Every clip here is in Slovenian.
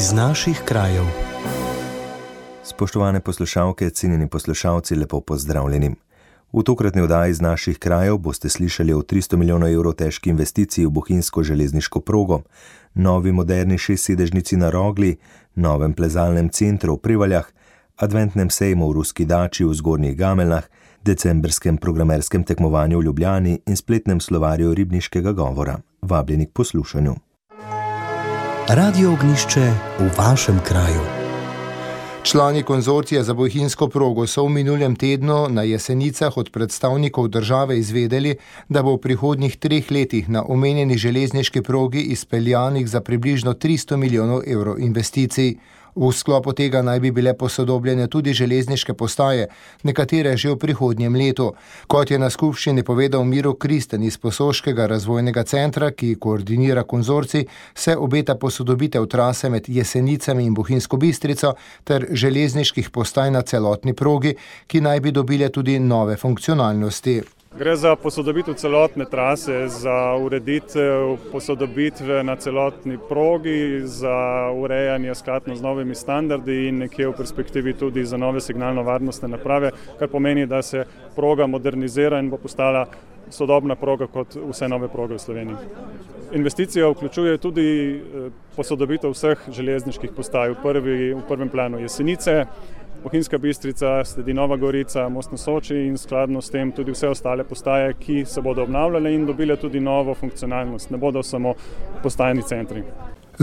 iz naših krajev. Spoštovane poslušalke, cenjeni poslušalci, lepo pozdravljeni. V tokratni oddaji iz naših krajev boste slišali o 300 milijonov evrov težki investiciji v bohinjsko železniško progo, novi moderni šestsedežnici na Rogli, novem plezalnem centru v Privaljah, adventnem sejmu v Ruski dači v Zgornjih Gameljah, decembrskem programerskem tekmovanju v Ljubljani in spletnem slovarju ribniškega govora. Vabljeni k poslušanju. Radio ognišče v vašem kraju. Člani konzorcija za bohinjsko progo so v minulem tednu na jesenicah od predstavnikov države izvedeli, da bo v prihodnjih treh letih na omenjeni železniški progi izpeljanih za približno 300 milijonov evrov investicij. V sklopu tega naj bi bile posodobljene tudi železniške postaje, nekatere že v prihodnjem letu. Kot je na skupščini povedal Miro Kristen iz Posoškega razvojnega centra, ki koordinira konzorci, se obeta posodobitev trase med Jesenicami in Bohinsko bistrico ter železniških postaj na celotni progi, ki naj bi dobile tudi nove funkcionalnosti. Gre za posodobitev celotne trase, za ureditev posodobitve na celotni progi, za urejanje skladno z novimi standardi in nekje v perspektivi tudi za nove signalno-varnostne naprave, kar pomeni, da se proga modernizira in bo postala sodobna proga kot vse nove proge v Sloveniji. Investicija vključuje tudi eh, posodobitev vseh železniških postaj, v, prvi, v prvem planu jesenice, Bohinjska bistrica, sledi Nova Gorica, Most na Soči in skladno s tem tudi vse ostale postaje, ki se bodo obnavljale in dobile tudi novo funkcionalnost, ne bodo samo postajni centri.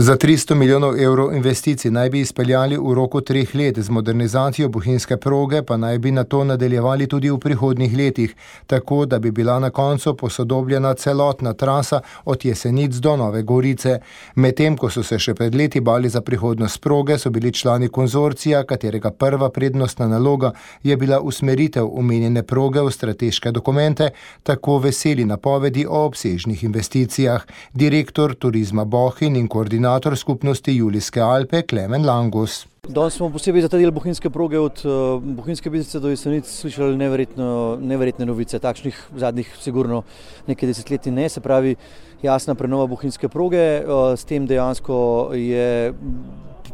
Za 300 milijonov evrov investicij naj bi izpeljali v roku treh let, z modernizacijo bohinjske proge pa naj bi na to nadaljevali tudi v prihodnih letih, tako da bi bila na koncu posodobljena celotna trasa od Jesenic do Nove Gorice. Medtem, ko so se še pred leti bali za prihodnost proge, so bili člani konzorcija, katerega prva prednostna naloga je bila usmeritev omenjene proge v strateške dokumente, tako veseli napovedi o obsežnih investicijah. Direktor turizma Bohin in koordinator koordinator skupnosti Julijske Alpe Klemen Langus. Danes smo posebej za ta del bohinjske proge od uh, bohinjske bizice do jesenic slišali neverjetne novice, takšnih zadnjih sigurno nekaj desetletij ne, se pravi jasna prenova bohinjske proge, uh, s tem dejansko je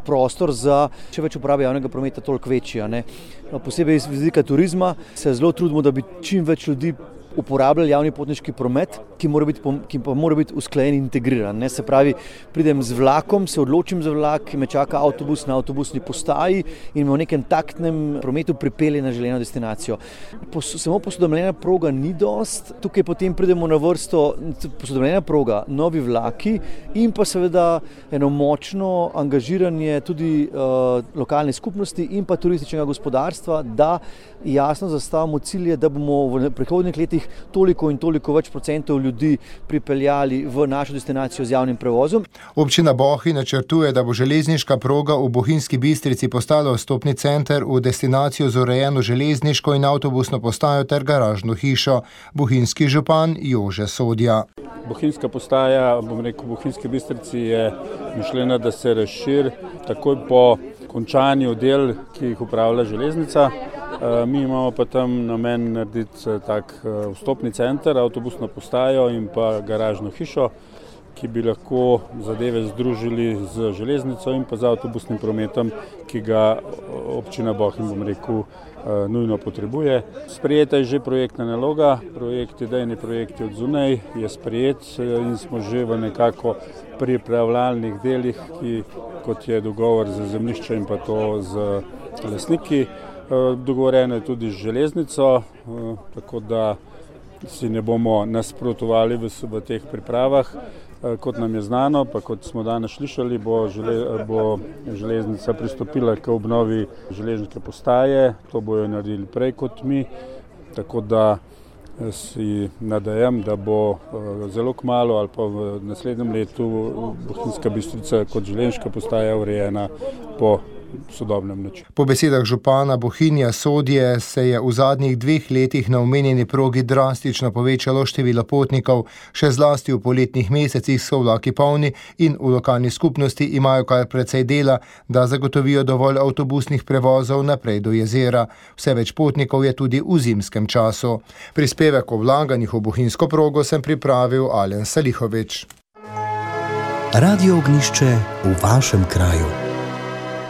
prostor za še več uporabe javnega prometa toliko večji. No, posebej iz vidika turizma se zelo trudimo, da bi čim več ljudi uporabljali javni potniški promet, ki, mora biti, ki pa mora biti usklajen in integriran. Ne? Se pravi, pridem z vlakom, se odločim za vlak, ki me čaka avtobus na avtobusni postaji in me v nekem taktnem prometu pripelje na želeno destinacijo. Pos, samo posodobljena proga ni dost, tukaj potem pridemo na vrsto posodobljena proga, novi vlaki in pa seveda eno močno angažiranje tudi uh, lokalne skupnosti in pa turističnega gospodarstva, da jasno zastavimo cilje, da bomo v prihodnjih letih toliko in toliko več procentov ljudi pripeljali v našo destinacijo z javnim prevozom. Občina Bohi načrtuje, da bo železniška proga v Bohinjski bistrici postala vstopni center v destinacijo z urejeno železniško in avtobusno postajo ter garažno hišo. Bohinjski župan Jože Sodja. Bohinjska postaja, bom rekel, v Bohinjski bistrici je mišljena, da se razširi takoj po končanju del, ki jih upravlja železnica. Eh, mi imamo pa tam namen narediti eh, tak eh, vstopni center, avtobusno postajo in pa garažno hišo, ki bi lahko zadeve združili z železnico in pa z avtobusnim prometom, ki ga občina Bohin, bom rekel, nujno potrebuje. Sprejeta je že projektna naloga, projekt, idejni projekt od zunaj je sprejet in smo že v nekako pripravljalnih delih, ki, kot je dogovor za zemljišče in pa to z lesniki. Eh, dogovorjeno je tudi z železnico, eh, tako da si ne bomo nasprotovali v, v teh pripravah. Eh, kot nam je znano, pa kot smo danes slišali, bo, žele, bo železnica pristopila k obnovi železniške postaje, to bojo naredili prej kot mi. Tako da si nadajem, da bo zelo kmalo ali pa v naslednjem letu Bohinjska bistrica kot železniška postaja urejena po sodobnem načinu. Po besedah župana Bohinja Sodje se je v zadnjih dveh letih na omenjeni progi drastično povečalo število potnikov, še zlasti v poletnih mesecih so vlaki polni in v lokalni skupnosti imajo kar precej dela, da zagotovijo dovolj avtobusnih prevozov naprej do jezera. Vse več potnikov je tudi v zimskem času. Prispevek o vlaganjih v bohinjsko progo sem pripravil Alen Salihovič. Radio ognišče v vašem kraju.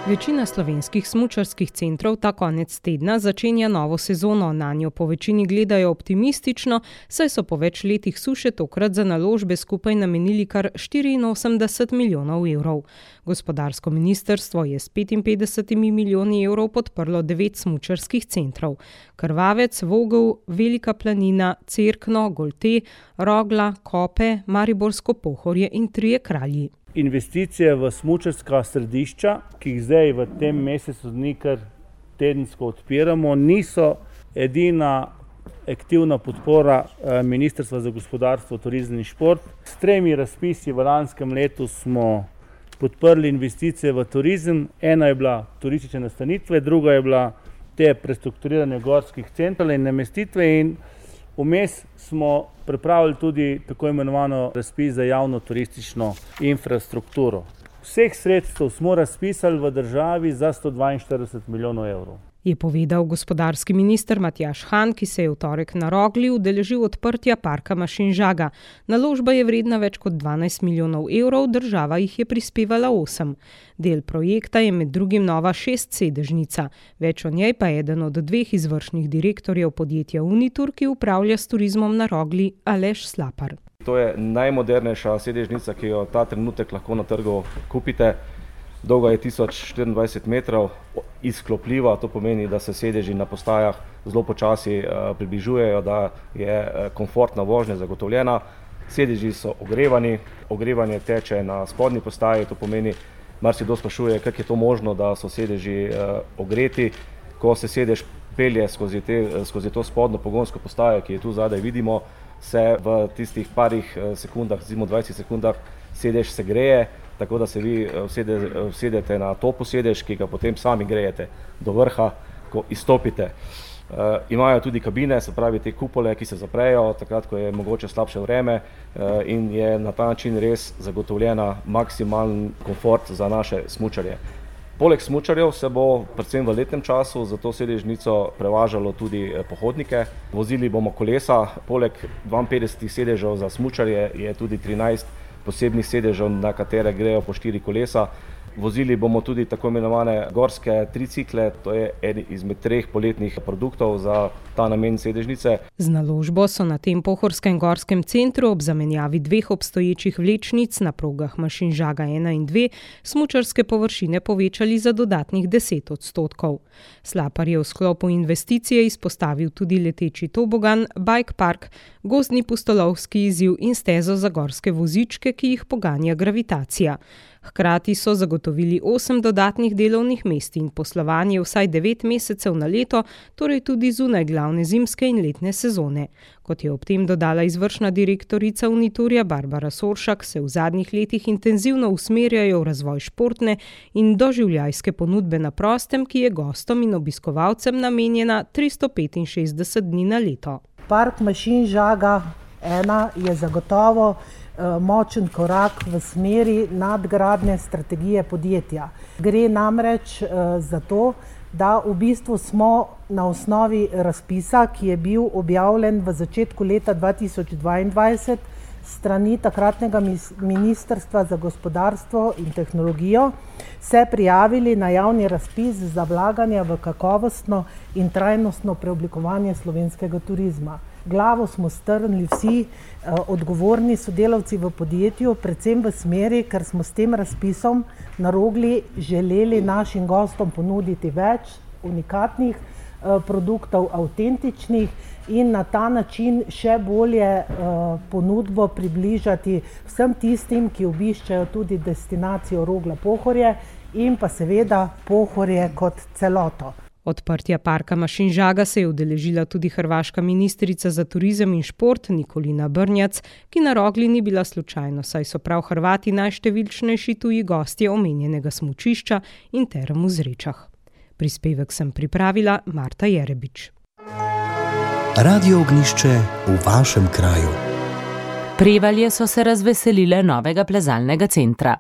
Večina slovenskih smučarskih centrov ta konec tedna začenja novo sezono. Na njo po večini gledajo optimistično, saj so po več letih suše tokrat za naložbe skupaj namenili kar 84 milijonov evrov. Gospodarsko ministrstvo je s 55 milijoni evrov podprlo devet smučarskih centrov: Krvavec, Vogel, Velika planina, Cerkno, Golte, Rogla, Kope, Mariborsko pohorje in Trije kralji investicije v smočarska središča, ki jih zdaj v tem mesecu dni kar tedensko odpiramo, niso edina aktivna podpora eh, Ministrstva za gospodarstvo, turizem in šport. S tremi razpisi v lanskem letu smo podprli investicije v turizem. Ena je bila turistične nastanitve, druga je bila te prestrukturiranje gorskih centrov in namestitve. In Vmes smo pripravili tudi tako imenovano razpis za javno turistično infrastrukturo. Vseh sredstev smo razpisali v državi za 142 milijonov evrov je povedal gospodarski minister Matjaš Han, ki se je v torek na Rogli udeležil odprtja parka Mašin Žaga. Naložba je vredna več kot 12 milijonov evrov, država jih je prispevala 8. Del projekta je med drugim nova šest sedežnica, več o njej pa je eden od dveh izvršnih direktorjev podjetja Unitur, ki upravlja s turizmom na Rogli Aleš Slapar. To je najmodernejša sedežnica, ki jo ta trenutek lahko na trgu kupite dolga je 1024 metrov, izklopljiva, to pomeni, da se sedeži na postajah zelo počasi uh, približujejo, da je uh, komfortna vožnja zagotovljena. Sedeži so ogrevani, ogrevanje teče na spodnji postaji, to pomeni, marsikdo sprašuje, kako je to možno, da so sedeži uh, ogreti. Ko se sedež pelje skozi, te, skozi to spodnjo pogonsko postajo, ki je tu zadaj, vidimo, se v tistih parih sekundah, zimo 20 sekundah, sedež se greje tako da se vi eh, usedete na to posedež, ki ga potem sami grejete do vrha, ko izstopite. Uh, imajo tudi kabine, se pravi te kupole, ki se zaprejo, takrat, ko je mogoče slabše vreme uh, in je na ta način res zagotovljena maksimalen komfort za naše smučarje. Poleg smučarjev se bo predvsem v letnem času za to sedežnico prevažalo tudi pohodnike. Vozili bomo kolesa, poleg 52 sedežev za smučarje je tudi 13 posebnih sedežev, na katere grejo po štiri kolesa. Vozili bomo tudi tako imenovane gorske tricikle, to je eden izmed treh poletnih produktov za ta namen sedežnice. Z naložbo so na tem pohorskem gorskem centru ob zamenjavi dveh obstoječih vlečnic na progah mašin Žaga 1 in 2 smučarske površine povečali za dodatnih 10 odstotkov. Slapar je v sklopu investicije izpostavil tudi leteči tobogan, bike park, gozdni pustolovski izziv in stezo za gorske vozičke, ki jih poganja gravitacija. Hkrati so zagotovili osem dodatnih delovnih mest in poslovanje vsaj devet mesecev na leto, torej tudi zunaj glavne zimske in letne sezone. Kot je ob tem dodala izvršna direktorica Uniturja Barbara Soršak, se v zadnjih letih intenzivno usmerjajo v razvoj športne in doživljajske ponudbe na prostem, ki je gostom in obiskovalcem namenjena 365 dni na leto. Park mašin žaga ena je zagotovo. Eh, močen korak v smeri nadgradnje strategije podjetja. Gre namreč eh, za to, da v bistvu smo na osnovi razpisa, ki je bil objavljen v začetku leta 2022 strani takratnega Ministrstva za gospodarstvo in tehnologijo, se prijavili na javni razpis za vlaganje v kakovostno in trajnostno preoblikovanje slovenskega turizma glavo smo strnili vsi eh, odgovorni sodelavci v podjetju, predvsem v smeri, ker smo s tem razpisom na rogli želeli našim gostom ponuditi več unikatnih eh, produktov, avtentičnih in na ta način še bolje eh, ponudbo približati vsem tistim, ki obiščajo tudi destinacijo Rogla Pohorje in pa seveda Pohorje kot celoto. Odprtja parka Mašin Žaga se je udeležila tudi hrvaška ministrica za turizem in šport Nikolina Brnjac, ki na rogli ni bila slučajno, saj so prav Hrvati najštevilčnejši tuji gostje omenjenega smučišča in terem v Zrečah. Prispevek sem pripravila Marta Jerebič. Radio ognišče v vašem kraju. Prevalje so se razveselile novega plezalnega centra.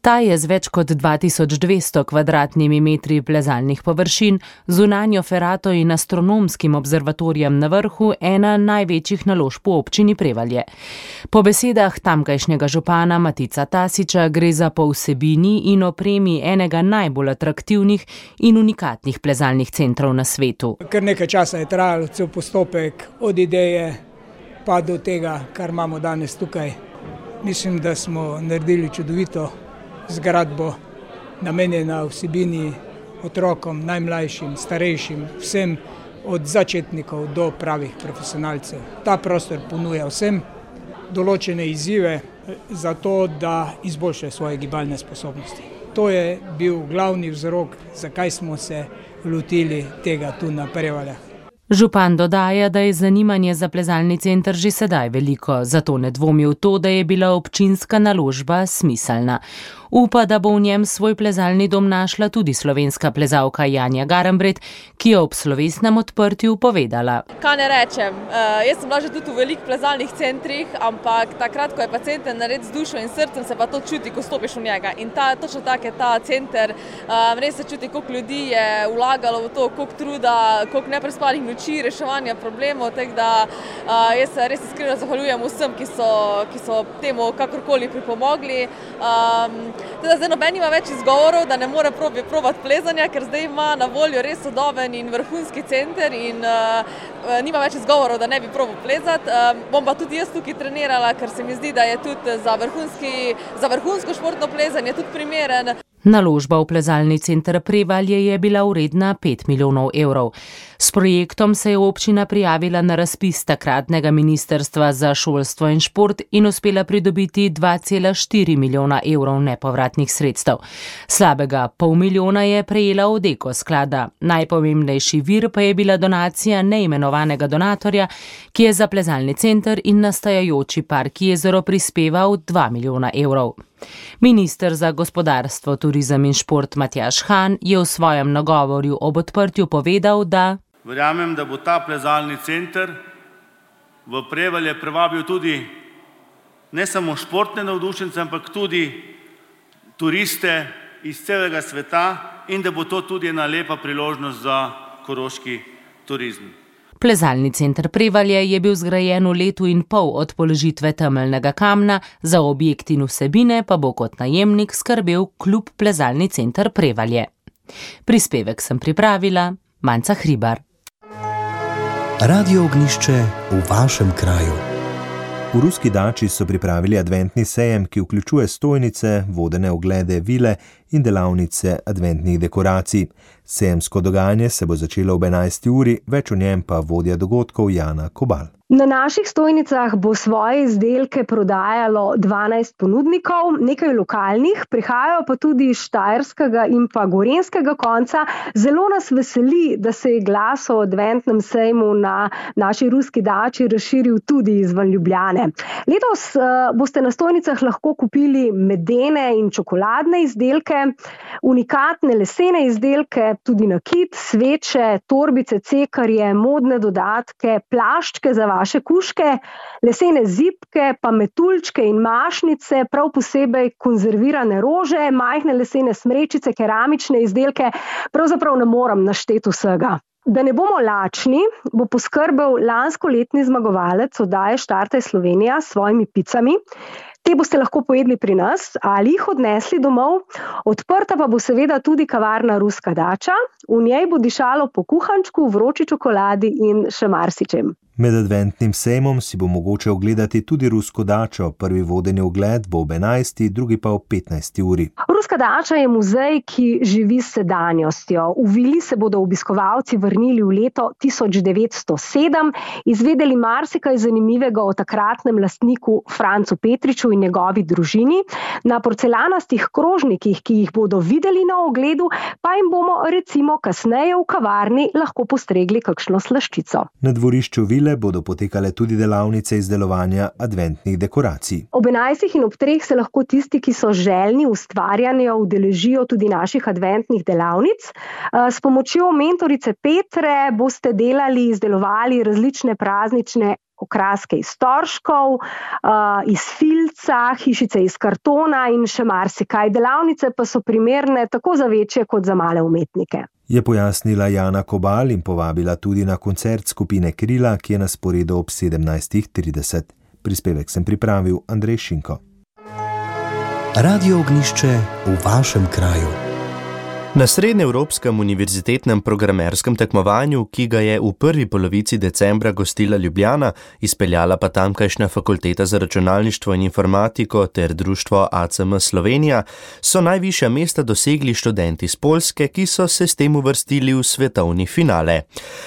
Ta je z več kot 2200 kvadratnimi metri plezalnih površin, zunanjo ferato in astronomskim observatorijem na vrhu ena največjih naložb v občini Prevalje. Po besedah tamkajšnjega župana Matica Tasiča gre za po vsebini in opremi enega najbolj atraktivnih in unikatnih plezalnih centrov na svetu. Kar nekaj časa je trajal cel postopek od ideje pa do tega, kar imamo danes tukaj. Mislim, da smo naredili čudovito zgradbo, namenjeno vsebini otrokom, najmlajšim, starejšim, vsem od začetnikov do pravih profesionalcev. Ta prostor ponuja vsem določene izzive za to, da izboljšajo svoje gibalne sposobnosti. To je bil glavni vzrok, zakaj smo se lotili tega tu na Prevaljah. Župan dodaja, da je zanimanje za plezalni center že sedaj veliko, zato ne dvomi v to, da je bila občinska naložba smiselna. Upa, da bo v njem svoj plezalni dom našla tudi slovenska plezalka Janja Garambret, ki je ob slovesnem odprtju povedala. Kaj ne rečem, uh, jaz sem bila že tudi v velikih plezalnih centrih, ampak takrat, ko je pacijent nared z dušo in srcem, se pa to čuti, ko stopiš v njega. In ta, točno tako je ta center, um, res se čuti, koliko ljudi je vlagalo v to, koliko truda, koliko neprespalnih noči, reševanja problemov. Da, uh, jaz se res iskreno zahvaljujem vsem, ki so, ki so temu kakorkoli pripomogli. Um, Teda zdaj noben ima več izgovorov, da ne more probi, probati plezanja, ker zdaj ima na voljo res sodoben in vrhunski center in uh, nima več izgovorov, da ne bi probil plezati. Uh, bom pa tudi jaz tukaj trenirala, ker se mi zdi, da je tudi za, vrhunski, za vrhunsko športno plezanje tudi primeren. Naložba v plezalni center Prevalje je bila vredna 5 milijonov evrov. S projektom se je občina prijavila na razpis takratnega ministrstva za šolstvo in šport in uspela pridobiti 2,4 milijona evrov nepovratnih sredstev. Slabega pol milijona je prejela od eko sklada. Najpomembnejši vir pa je bila donacija neimenovanega donatorja, ki je za plezalni center in nastajajoči park jezero prispeval 2 milijona evrov. Ministr za gospodarstvo, turizem in šport Matjaš Han je v svojem nagovorju ob odprtju povedal, da Verjamem, da bo ta plezalni center v Prevalje privabil tudi ne samo športne navdušence, ampak tudi turiste iz celega sveta in da bo to tudi ena lepa priložnost za koroški turizem. Plezalni center Prevalje je bil zgrajen v letu in pol od položitve temeljnega kamna, za objekt in vsebine pa bo kot najemnik skrbel klub Plezalni center Prevalje. Prispevek sem pripravila Manca Hribar. Radio ognišče v vašem kraju. V ruski dači so pripravili adventni sejem, ki vključuje stojnice, vodene oglede vile in delavnice adventnih dekoracij. Sejemsko dogajanje se bo začelo ob 11. uri, več o njem pa vodja dogodkov Jana Kobal. Na naših stojnicah bo svoje izdelke prodajalo 12 ponudnikov, nekaj lokalnih, prihajajo pa tudi iz Štajerskega in pa Gorenskega konca. Zelo nas veseli, da se je glas o adventnem sejmu na naši ruski dači razširil tudi izven Ljubljane. Letos uh, boste na stojnicah lahko kupili medene in čokoladne izdelke, unikatne lesene izdelke, tudi nakit, sveče, torbice, cekarje, modne dodatke, plaščke za vaše kuške, lesene zipke, pa metuljčke in mašnice, prav posebej konzervirane rože, majhne lesene smrečice, keramične izdelke, pravzaprav ne morem našteti vsega. Da ne bomo lačni, bo poskrbel lansko letni zmagovalec oddaje Štarte Slovenija s svojimi picami. Te boste lahko pojedli pri nas ali jih odnesli domov. Odprta pa bo seveda tudi kavarna Ruska dača, v njej bo dišalo po kuhančku, vroči čokoladi in še marsičem. Med adventnim sejmom si bo mogoče ogledati tudi rusko dačo. Prvi vodeni ogled bo ob 11., drugi pa ob 15. uri. Ruska dača je muzej, ki živi s sedanjostjo. V vili se bodo obiskovalci vrnili v leto 1907, izvedeli marsikaj zanimivega o takratnem lastniku Francu Petriču in njegovi družini. Na porcelanastih krožnikih, ki jih bodo videli na ogledu, pa jim bomo recimo kasneje v kavarni lahko postregli kakšno slaščico. Na dvorišču vile bodo potekale tudi delavnice izdelovanja adventnih dekoracij. Ob 11. in ob 3. se lahko tisti, ki so želni ustvarjanja, udeležijo tudi naših adventnih delavnic. S pomočjo mentorice Petre boste delali, izdelovali različne praznične okraske iz torškov, iz filca, hišice iz kartona in še marsikaj. Delavnice pa so primerne tako za večje kot za male umetnike. Je pojasnila Jana Kobal in povabila tudi na koncert skupine Krila, ki je na sporedu ob 17.30. Prispevek sem pripravil Andrej Šinko. Radio ognišče v vašem kraju. Na Srednjeevropskem univerzitetnem programerskem tekmovanju, ki ga je v prvi polovici decembra gostila Ljubljana, izpeljala pa tamkajšnja fakulteta za računalništvo in informatiko ter društvo ACM Slovenija, so najvišja mesta dosegli študenti iz Polske, ki so se s tem uvrstili v svetovni finale.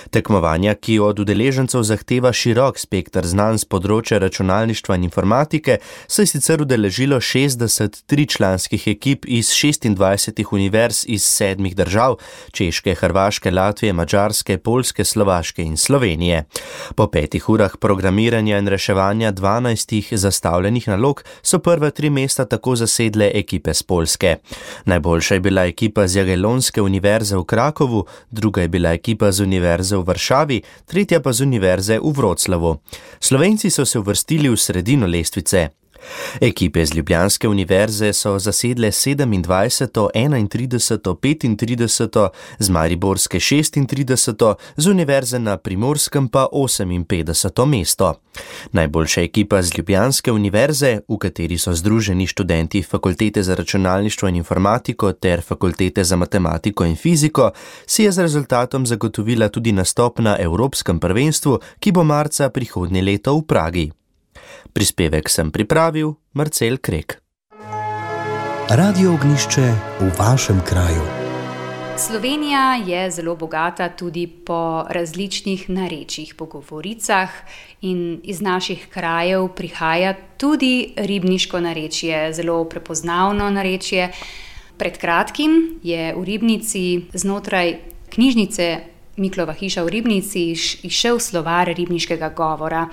Tekmovanja, ki od udeležencev zahteva širok spektr znanj z področja računalništva in informatike, se je sicer udeležilo 60 tričlanskih ekip iz 26 univerz iz sedmih držav: Češke, Hrvaške, Latvije, Mačarske, Polske, Slovaške in Slovenije. Po petih urah programiranja in reševanja dvanajstih zastavljenih nalog so prva tri mesta tako zasedle ekipe z Polske. Najboljša je bila ekipa z Jagelonske univerze v Krakovu, druga je bila ekipa z univerze v Varšavi, tretja pa z univerze v Vroclavu. Slovenci so se uvrstili v sredino lestvice. Ekipe z Ljubljanske univerze so zasedle 27., 31., 35., z Mariborske 36., z univerze na Primorskem pa 58. mesto. Najboljša ekipa z Ljubljanske univerze, v kateri so združeni študenti Fakultete za računalništvo in informatiko ter Fakultete za matematiko in fiziko, si je z rezultatom zagotovila tudi nastop na Evropskem prvenstvu, ki bo marca prihodnje leto v Pragi. Prispevek sem pripravil Marcel Krek. Radio ognišče v vašem kraju. Slovenija je zelo bogata tudi po različnih narečjih, po govoricah, in iz naših krajev prihaja tudi ribniško narečje, zelo prepoznavno narečje. Pred kratkim je v ribnici znotraj knjižnice Miklova hiša v ribnici išel slovar ribniškega govora.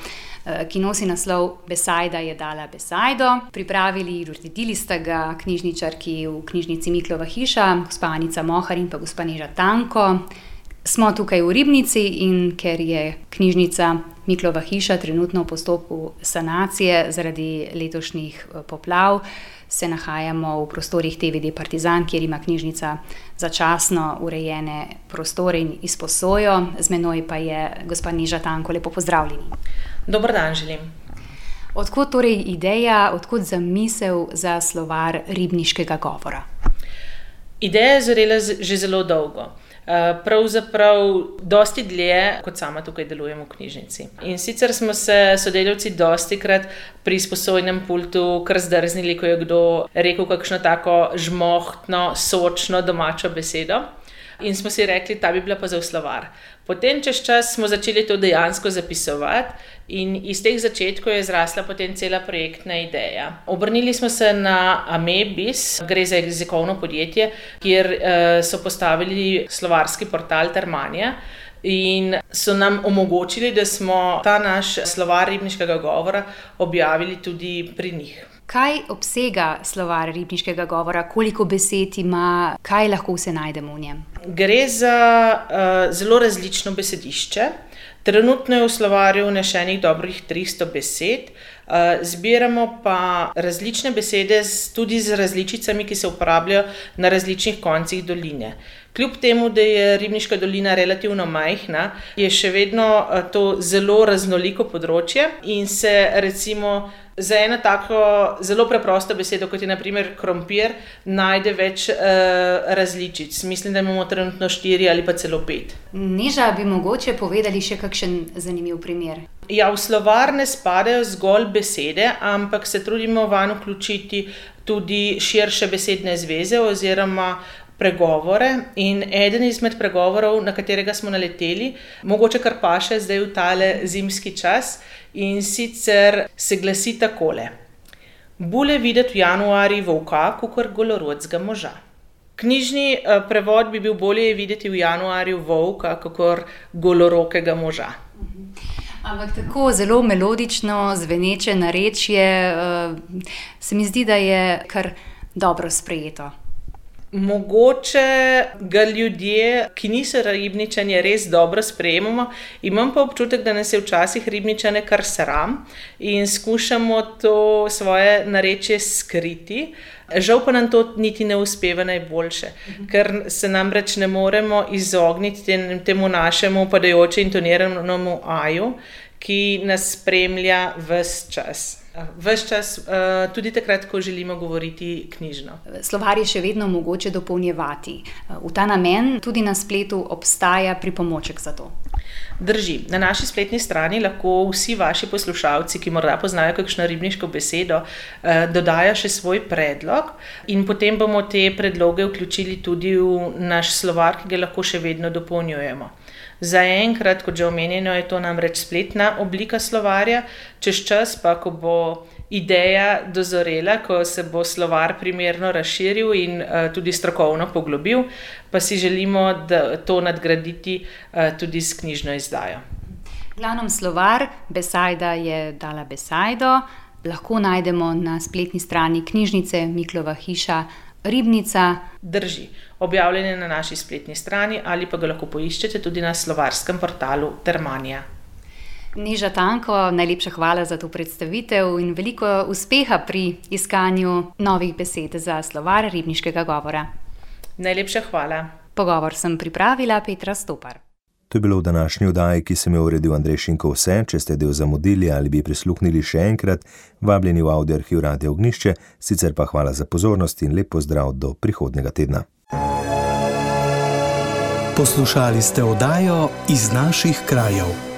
Eh, ki nosi naslov Besajda je dala besajdo. Pripravili in uredili sta ga knjižničarki v knjižnici Miklova hiša, gospa Anica Mohar in pa gospa Neža Tanko. Smo tukaj v Ribnici in ker je knjižnica Miklova hiša trenutno v postopku sanacije zaradi letošnjih eh, poplav, se nahajamo v prostorih TVD Partizan, kjer ima knjižnica začasno urejene prostore in izposojo. Z menoj pa je gospa Neža Tanko, lepo pozdravljeni. Dobr dan, želim. Odkud torej ideja, odkud zamisel za slovar ribniškega govora? Ideja je zrela že zelo dolgo. Eh, pravzaprav, dosti dlje, kot sama tukaj delujem v knjižnici. In sicer smo se sodelavci dosti krat pri sposojnem pultu kar zdrznili, ko je kdo rekel kakšno tako žmohtno, sočno domačo besedo. In smo si rekli, ta bi bila pa za slovar. Potem, čez čas, smo začeli to dejansko zapisovati, in iz teh začetkov je zrasla potem cela projektna ideja. Obrnili smo se na Amebis, gre za jezikovno podjetje, kjer uh, so postavili slovarski portal Termanja. In so nam omogočili, da smo ta naš slovar ribniškega govora objavili tudi pri njih. Kaj obsega slovar ribniškega govora, koliko besed ima, kaj lahko vse najdemo v njem? Gre za uh, zelo različno besedišče. Trenutno je v slovarju vnešenih dobrih 300 besed, uh, zbiramo pa različne besede tudi z različicami, ki se uporabljajo na različnih koncih doline. Kljub temu, da je Ribniška dolina relativno majhna, je še vedno uh, to zelo raznoliko področje in se recimo za eno tako zelo preprosto besedo, kot je naprimer krompir, najde več uh, različic. Mislim, da imamo trenutno štiri ali pa celo pet. Niža bi mogoče povedali še kakšen zanimiv primer. Ja, v slovar ne spadajo zgolj besede, ampak se trudimo van vključiti tudi širše besedne zveze oziroma pregovore. In eden izmed pregovorov, na katerega smo naleteli, mogoče kar pa še zdaj v tale zimski čas, in sicer se glasi takole: Bule videti v januarju volka, kot golorodskega moža. Knjižni uh, prevod bi bil bolje videti v januarju volka, kot golorokega moža. Ampak tako zelo melodično, zveneče narečje, uh, se mi zdi, da je kar dobro sprejeto. Mogoče ga ljudje, ki niso ribničani, res dobro sprejemamo. Imam pa občutek, da nas je včasih ribničane kar sram in skušamo to svoje narečje skriti. Žal pa nam to niti ne uspeva najboljše, ker se nam reč ne moremo izogniti temu našemu padajoče intoniranemu aju, ki nas spremlja vse čas. Ves čas, uh, tudi takrat, ko želimo govoriti knjižno. Slovar je še vedno mogoče dopolnjevati. V ta namen tudi na spletu obstaja pripomoček za to. Drži. Na naši spletni strani lahko vsi vaši poslušalci, ki morda poznajo kakšno ribniško besedo, uh, dodajo še svoj predlog, in potem bomo te predloge vključili tudi v naš slovar, ki ga lahko še vedno dopolnjujemo. Zaenkrat, kot že omenjeno, je to namreč spletna oblika slovarja, čez čas pa, ko bo ideja dozorela, ko se bo slovar primerno razširil in uh, tudi strokovno poglobil, pa si želimo to nadgraditi uh, tudi s knjižno izdajo. Glavnom slovar Besajda je dala Besajdo, lahko najdemo na spletni strani knjižnice Miklova hiša Ribnica. Drži objavljen na naši spletni strani ali pa ga lahko poiščete tudi na slovarskem portalu Termanija. Neža Tanko, najlepša hvala za to predstavitev in veliko uspeha pri iskanju novih besed za slovar ribniškega govora. Najlepša hvala. Pogovor sem pripravila Petra Stopar. To je bilo v današnji oddaji, ki sem jo uredil Andrej Šinko vse. Če ste del zamudili ali bi prisluhnili še enkrat, vabljeni v audio arhiv Radio Ognišče, sicer pa hvala za pozornost in lep pozdrav do prihodnega tedna. Poslušali ste oddajo iz naših krajev.